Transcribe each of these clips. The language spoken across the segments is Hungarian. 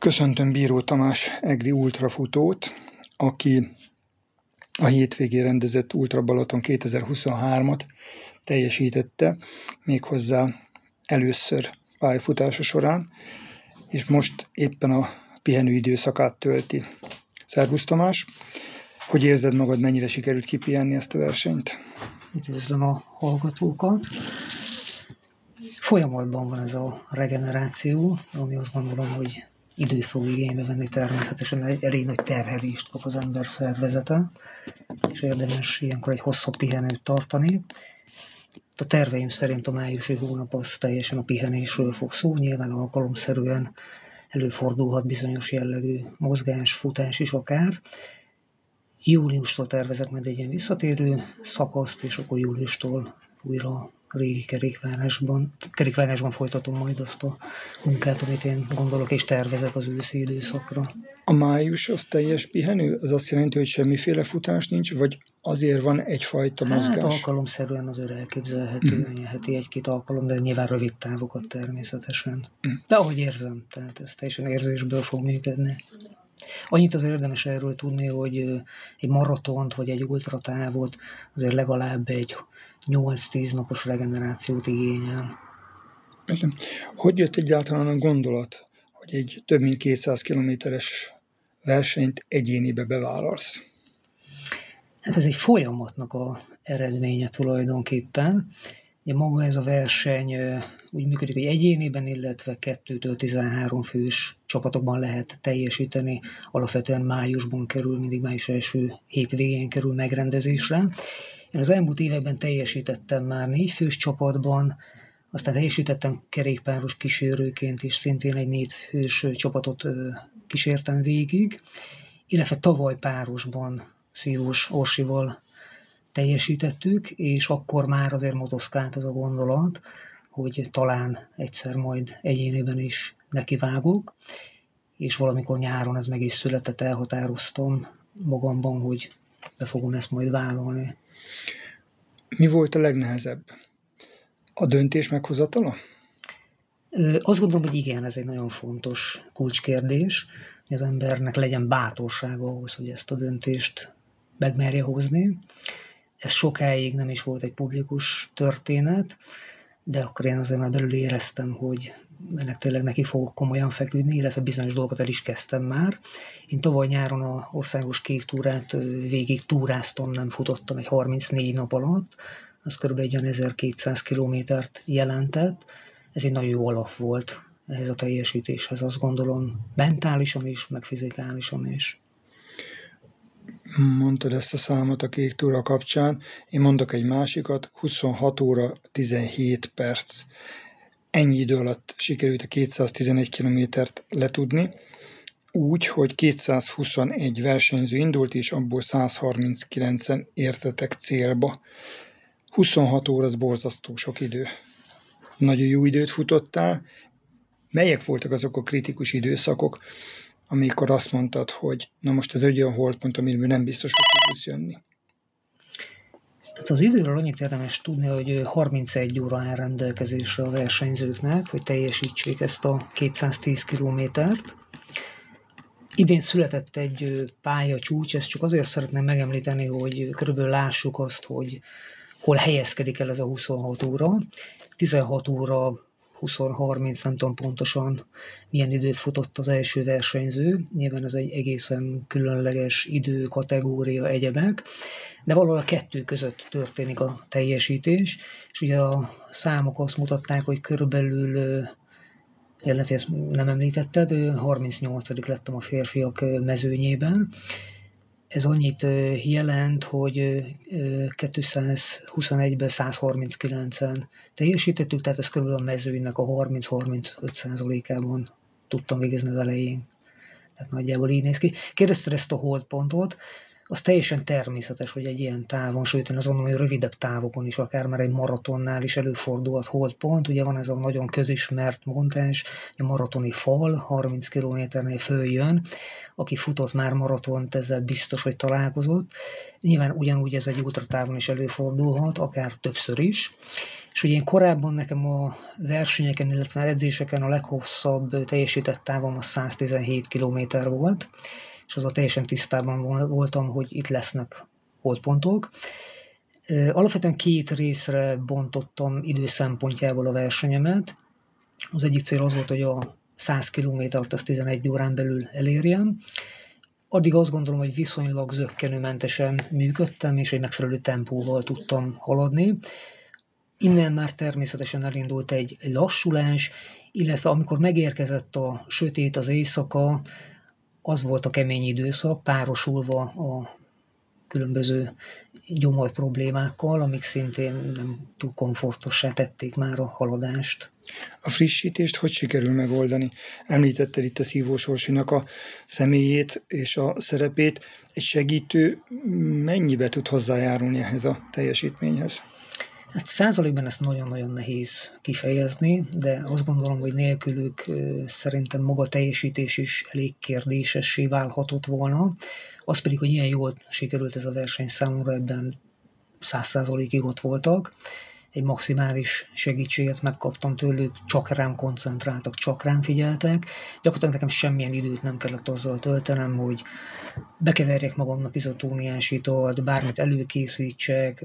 Köszöntöm Bíró Tamás egri ultrafutót, aki a hétvégén rendezett Ultra Balaton 2023-at teljesítette, méghozzá először pályafutása során, és most éppen a pihenő időszakát tölti. Szervusz Tamás! Hogy érzed magad, mennyire sikerült kipihenni ezt a versenyt? Üdvözlöm a hallgatókat! Folyamatban van ez a regeneráció, ami azt gondolom, hogy időt fog igénybe venni természetesen, egy elég nagy terhelést kap az ember szervezete, és érdemes ilyenkor egy hosszabb pihenőt tartani. A terveim szerint a májusi hónap az teljesen a pihenésről fog szó, nyilván alkalomszerűen előfordulhat bizonyos jellegű mozgás, futás is akár. Júliustól tervezek majd egy ilyen visszatérő szakaszt, és akkor júliustól újra régi kerékvágásban, kerékvágásban folytatom majd azt a munkát, amit én gondolok és tervezek az őszi időszakra. A május az teljes pihenő? Az azt jelenti, hogy semmiféle futás nincs, vagy azért van egyfajta hát, mozgás? Hát alkalomszerűen azért elképzelhető, mm. heti egy-két alkalom, de nyilván rövid távokat természetesen. Mm. De ahogy érzem, tehát ez teljesen érzésből fog működni. Annyit az érdemes erről tudni, hogy egy maratont vagy egy ultratávot azért legalább egy 8-10 napos regenerációt igényel. Hogy jött egyáltalán a gondolat, hogy egy több mint 200 kilométeres versenyt egyénibe bevállalsz? Hát ez egy folyamatnak a eredménye tulajdonképpen. Ugye maga ez a verseny úgy működik, hogy egyéniben, illetve 2-től 13 fős csapatokban lehet teljesíteni. Alapvetően májusban kerül, mindig május első hétvégén kerül megrendezésre. Én az elmúlt években teljesítettem már négy fős csapatban, aztán teljesítettem kerékpáros kísérőként is, szintén egy négy fős csapatot kísértem végig, illetve tavaly párosban Szírós Orsival teljesítettük, és akkor már azért motoszkált az a gondolat, hogy talán egyszer majd egyénében is nekivágok, és valamikor nyáron ez meg is született, elhatároztam magamban, hogy be fogom ezt majd vállalni. Mi volt a legnehezebb? A döntés meghozatala? Azt gondolom, hogy igen, ez egy nagyon fontos kulcskérdés, hogy az embernek legyen bátorsága ahhoz, hogy ezt a döntést megmerje hozni. Ez sokáig nem is volt egy publikus történet, de akkor én azért már belül éreztem, hogy ennek tényleg neki fogok komolyan feküdni, illetve bizonyos dolgokat el is kezdtem már. Én tavaly nyáron a országos kék túrát végig túráztam, nem futottam egy 34 nap alatt, az kb. egy olyan 1200 kilométert jelentett. Ez egy nagyon jó alap volt ehhez a teljesítéshez, azt gondolom, mentálisan is, meg fizikálisan is mondtad ezt a számot a kék túra kapcsán, én mondok egy másikat, 26 óra 17 perc. Ennyi idő alatt sikerült a 211 kilométert letudni, úgy, hogy 221 versenyző indult, és abból 139-en értetek célba. 26 óra az borzasztó sok idő. Nagyon jó időt futottál. Melyek voltak azok a kritikus időszakok, amikor azt mondtad, hogy na most ez egy olyan holdpont, amiről nem biztos, hogy tudsz jönni? Hát az időről annyit érdemes tudni, hogy 31 óra áll rendelkezésre a versenyzőknek, hogy teljesítsék ezt a 210 kilométert. Idén született egy pálya csúcs, ezt csak azért szeretném megemlíteni, hogy körülbelül lássuk azt, hogy hol helyezkedik el ez a 26 óra. 16 óra 20-30, nem tudom pontosan milyen időt futott az első versenyző. Nyilván ez egy egészen különleges idő, kategória, egyebek, de valahol a kettő között történik a teljesítés, és ugye a számok azt mutatták, hogy körülbelül jelenti, ezt nem említetted, 38. lettem a férfiak mezőnyében, ez annyit jelent, hogy 221-ben 139-en teljesítettük, tehát ez körülbelül a mezőnynek a 30-35%-ában tudtam végezni az elején. Tehát nagyjából így néz ki. Kérdezted ezt a holdpontot, az teljesen természetes, hogy egy ilyen távon, sőt én azt gondolom, hogy rövidebb távokon is, akár már egy maratonnál is előfordulhat holdpont. Ugye van ez a nagyon közismert mondás, a maratoni fal, 30 kilométernél följön, aki futott már maratont, ezzel biztos, hogy találkozott. Nyilván ugyanúgy ez egy ultratávon is előfordulhat, akár többször is. És ugye én korábban nekem a versenyeken, illetve edzéseken a leghosszabb teljesített távom a 117 km volt, és az a teljesen tisztában voltam, hogy itt lesznek holdpontok. Alapvetően két részre bontottam idő szempontjából a versenyemet. Az egyik cél az volt, hogy a 100 kilométert azt 11 órán belül elérjem. Addig azt gondolom, hogy viszonylag zöggenőmentesen működtem, és egy megfelelő tempóval tudtam haladni. Innen már természetesen elindult egy lassulás, illetve amikor megérkezett a sötét, az éjszaka, az volt a kemény időszak, párosulva a különböző gyomor problémákkal, amik szintén nem túl komfortossá tették már a haladást. A frissítést hogy sikerül megoldani? Említetted itt a szívósorsinak a személyét és a szerepét. Egy segítő mennyibe tud hozzájárulni ehhez a teljesítményhez? Hát százalékban ezt nagyon-nagyon nehéz kifejezni, de azt gondolom, hogy nélkülük szerintem maga teljesítés is elég kérdésessé válhatott volna. Az pedig, hogy ilyen jól sikerült ez a verseny számomra, ebben száz százalékig ott voltak egy maximális segítséget megkaptam tőlük, csak rám koncentráltak, csak rám figyeltek. Gyakorlatilag nekem semmilyen időt nem kellett azzal töltenem, hogy bekeverjek magamnak izotóniás italt, bármit előkészítsek,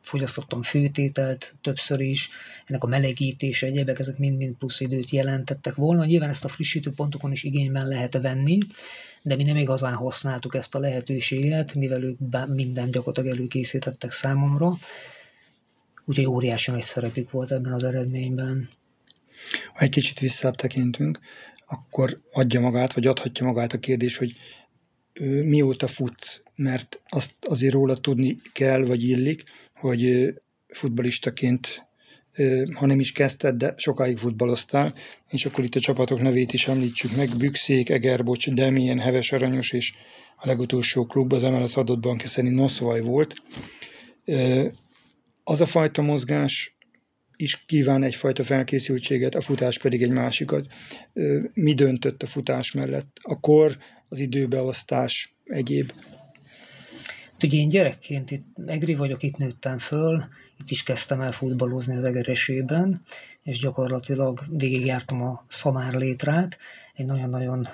fogyasztottam főtételt többször is, ennek a melegítés, egyebek, ezek mind-mind plusz időt jelentettek volna. Nyilván ezt a frissítő pontokon is igényben lehet venni, de mi nem igazán használtuk ezt a lehetőséget, mivel ők minden gyakorlatilag előkészítettek számomra, úgyhogy óriási nagy szerepük volt ebben az eredményben. Ha egy kicsit visszább tekintünk, akkor adja magát, vagy adhatja magát a kérdés, hogy mióta futsz, mert azt azért róla tudni kell, vagy illik, hogy futbalistaként, ha nem is kezdted, de sokáig futballoztál, és akkor itt a csapatok nevét is említsük meg, Bükszék, Egerbocs, Demien, Heves Aranyos, és a legutolsó klub az MLS adott bank szerint Noszvaj volt az a fajta mozgás is kíván egyfajta felkészültséget, a futás pedig egy másikat. Mi döntött a futás mellett? A kor, az időbeosztás, egyéb? Ugye én gyerekként itt egri vagyok, itt nőttem föl, itt is kezdtem el futballozni az egeresében, és gyakorlatilag végigjártam a szamár létrát, egy nagyon-nagyon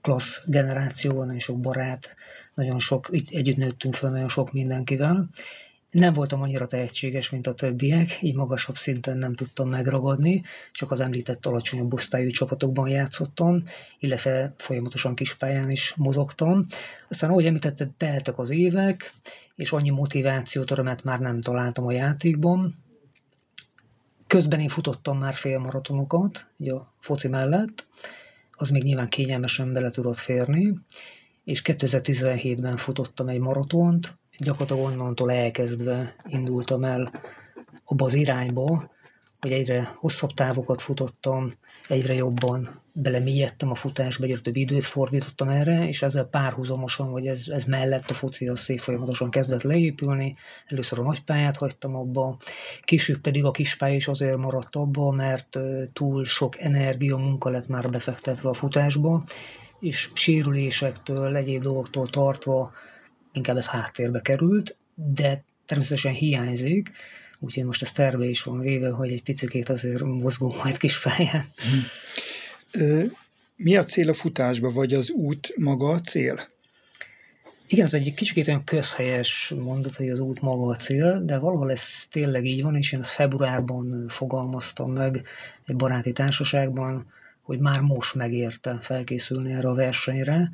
klassz generáció, nagyon sok barát, nagyon sok, itt együtt nőttünk föl nagyon sok mindenkivel, nem voltam annyira tehetséges, mint a többiek, így magasabb szinten nem tudtam megragadni, csak az említett alacsonyabb osztályú csapatokban játszottam, illetve folyamatosan kispályán is mozogtam. Aztán, ahogy említetted, teltek az évek, és annyi motivációt, örömet már nem találtam a játékban. Közben én futottam már félmaratonokat, ugye a foci mellett, az még nyilván kényelmesen bele tudott férni, és 2017-ben futottam egy maratont, gyakorlatilag onnantól elkezdve indultam el abba az irányba, hogy egyre hosszabb távokat futottam, egyre jobban belemélyedtem a futásba, egyre több időt fordítottam erre, és ezzel párhuzamosan, vagy ez, ez mellett a foci az szép folyamatosan kezdett leépülni. Először a nagypályát hagytam abba, később pedig a kispálya is azért maradt abba, mert túl sok energia, munka lett már befektetve a futásba, és sérülésektől, egyéb dolgoktól tartva inkább ez háttérbe került, de természetesen hiányzik, úgyhogy most ez terve is van véve, hogy egy picit azért mozgunk majd kis pályán. Mi a cél a futásba, vagy az út maga a cél? Igen, ez egy kicsit olyan közhelyes mondat, hogy az út maga a cél, de valahol ez tényleg így van, és én ezt februárban fogalmaztam meg egy baráti társaságban, hogy már most megérte felkészülni erre a versenyre,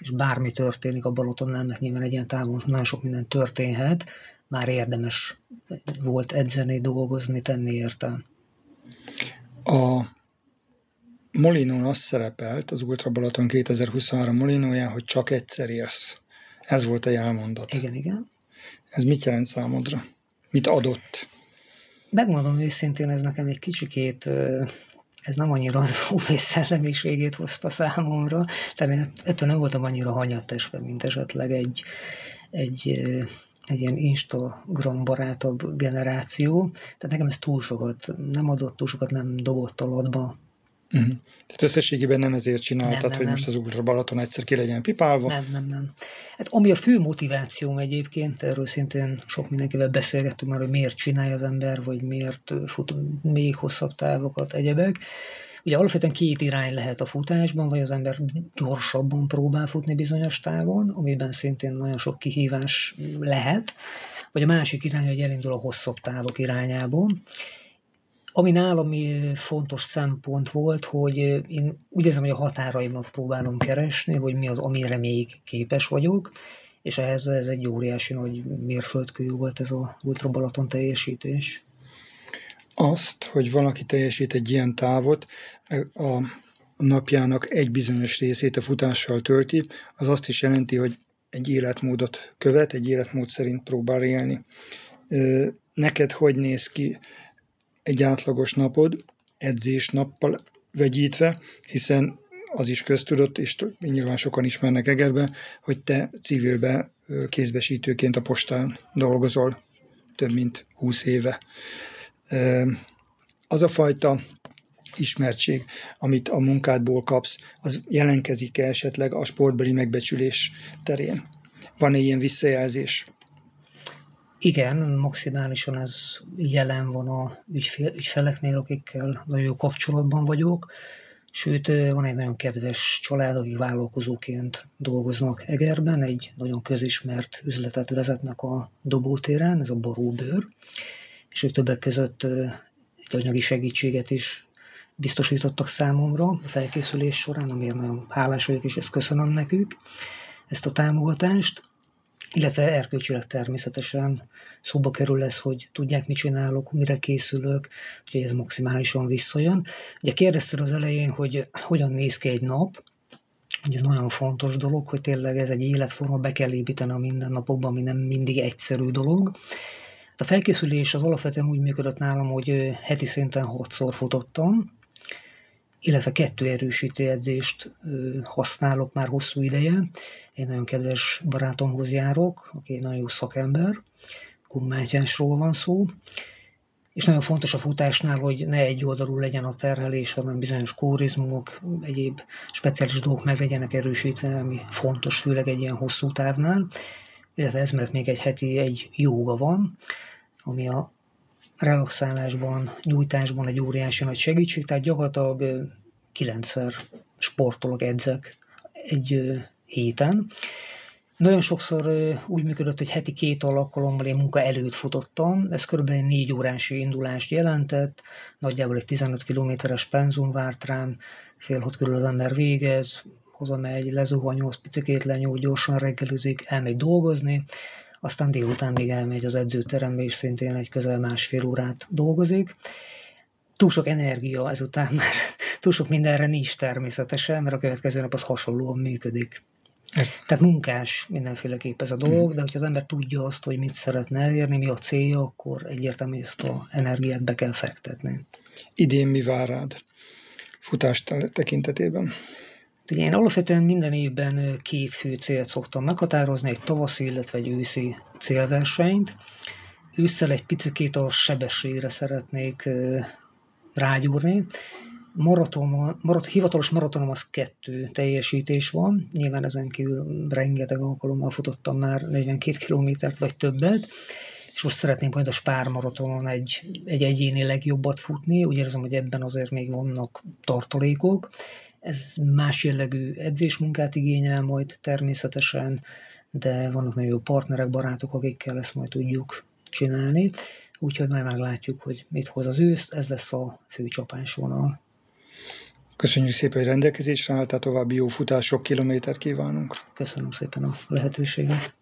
és bármi történik a Balatonnál, mert nyilván egy ilyen távon nagyon sok minden történhet, már érdemes volt edzeni, dolgozni, tenni érte. A Molinón azt szerepelt, az Ultra Balaton 2023 Molinóján, hogy csak egyszer érsz. Ez volt a jelmondat. Igen, igen. Ez mit jelent számodra? Mit adott? Megmondom őszintén, ez nekem egy kicsikét ez nem annyira az UV szellemiségét hozta számomra, tehát ettől nem voltam annyira hanyattesve, mint esetleg egy, egy, egy ilyen Instagram barátabb generáció, tehát nekem ez túl sokat nem adott, túl sokat nem dobott alatba, Uh-huh. Tehát összességében nem ezért csináltad, nem, nem, hogy nem. most az Ultra Balaton egyszer ki legyen pipálva? Nem, nem, nem. Hát ami a fő motivációm egyébként, erről szintén sok mindenkivel beszélgettünk már, hogy miért csinálja az ember, vagy miért fut még hosszabb távokat, egyebek. Ugye alapvetően két irány lehet a futásban, vagy az ember gyorsabban próbál futni bizonyos távon, amiben szintén nagyon sok kihívás lehet, vagy a másik irány, hogy elindul a hosszabb távok irányában. Ami nálam fontos szempont volt, hogy én úgy érzem, hogy a határaimat próbálom keresni, hogy mi az, amire még képes vagyok, és ehhez ez egy óriási nagy mérföldkő volt ez a Ultra Balaton teljesítés. Azt, hogy valaki teljesít egy ilyen távot, a napjának egy bizonyos részét a futással tölti, az azt is jelenti, hogy egy életmódot követ, egy életmód szerint próbál élni. Neked hogy néz ki egy átlagos napod, edzés nappal vegyítve, hiszen az is köztudott, és nyilván sokan ismernek Egerbe, hogy te civilbe kézbesítőként a postán dolgozol több mint 20 éve. Az a fajta ismertség, amit a munkádból kapsz, az jelenkezik-e esetleg a sportbeli megbecsülés terén? Van-e ilyen visszajelzés? Igen, maximálisan ez jelen van a ügyfél, ügyfeleknél, akikkel nagyon jó kapcsolatban vagyok. Sőt, van egy nagyon kedves család, akik vállalkozóként dolgoznak Egerben, egy nagyon közismert üzletet vezetnek a dobótéren, ez a boróbőr, és ők többek között egy anyagi segítséget is biztosítottak számomra a felkészülés során, amiért nagyon hálás vagyok, és ezt köszönöm nekük, ezt a támogatást illetve erkölcsileg természetesen szóba kerül lesz, hogy tudják, mit csinálok, mire készülök, hogy ez maximálisan visszajön. Ugye kérdezted az elején, hogy hogyan néz ki egy nap, hogy ez nagyon fontos dolog, hogy tényleg ez egy életforma, be kell építeni a mindennapokban, ami nem mindig egyszerű dolog. A felkészülés az alapvetően úgy működött nálam, hogy heti szinten hatszor futottam, illetve kettő erősítő edzést használok már hosszú ideje. Egy nagyon kedves barátomhoz járok, aki egy nagyon jó szakember, Kummátyásról van szó, és nagyon fontos a futásnál, hogy ne egy oldalú legyen a terhelés, hanem bizonyos kórizmok, egyéb speciális dolgok meg legyenek erősítve, ami fontos, főleg egy ilyen hosszú távnál. Illetve ez mert még egy heti egy jóga van, ami a relaxálásban, nyújtásban egy óriási nagy segítség, tehát gyakorlatilag kilencszer sportolok, edzek egy héten. Nagyon sokszor úgy működött, hogy heti két alkalommal én munka előtt futottam, ez kb. négy órás indulást jelentett, nagyjából egy 15 kilométeres penzum várt rám, fél hat körül az ember végez, hazamegy, lezuhanyoz, picikét lenyúl, gyorsan reggelizik, elmegy dolgozni, aztán délután még elmegy az edzőterembe, és szintén egy közel másfél órát dolgozik. Túl sok energia ezután már, túl sok mindenre nincs természetesen, mert a következő nap az hasonlóan működik. Ezt. Tehát munkás mindenféleképp ez a dolog, mm. de hogyha az ember tudja azt, hogy mit szeretne elérni, mi a célja, akkor egyértelmű, hogy ezt a energiát be kell fektetni. Idén mi vár rád futás tekintetében? Ugye én alapvetően minden évben két fő célt szoktam meghatározni, egy tavaszi, illetve egy őszi célversenyt. Ősszel egy picit a sebességre szeretnék rágyúrni. Maraton, marat, hivatalos maratonom az kettő teljesítés van, nyilván ezen kívül rengeteg alkalommal futottam már 42 kilométert vagy többet, és most szeretném majd a Spár maratonon egy, egy egyéni legjobbat futni, úgy érzem, hogy ebben azért még vannak tartalékok, ez más jellegű edzésmunkát igényel majd természetesen, de vannak nagyon jó partnerek, barátok, akikkel ezt majd tudjuk csinálni, úgyhogy majd meglátjuk, hogy mit hoz az ősz, ez lesz a fő csapásvonal. Köszönjük szépen, hogy rendelkezésre álltál, további jó futás, sok kilométert kívánunk. Köszönöm szépen a lehetőséget.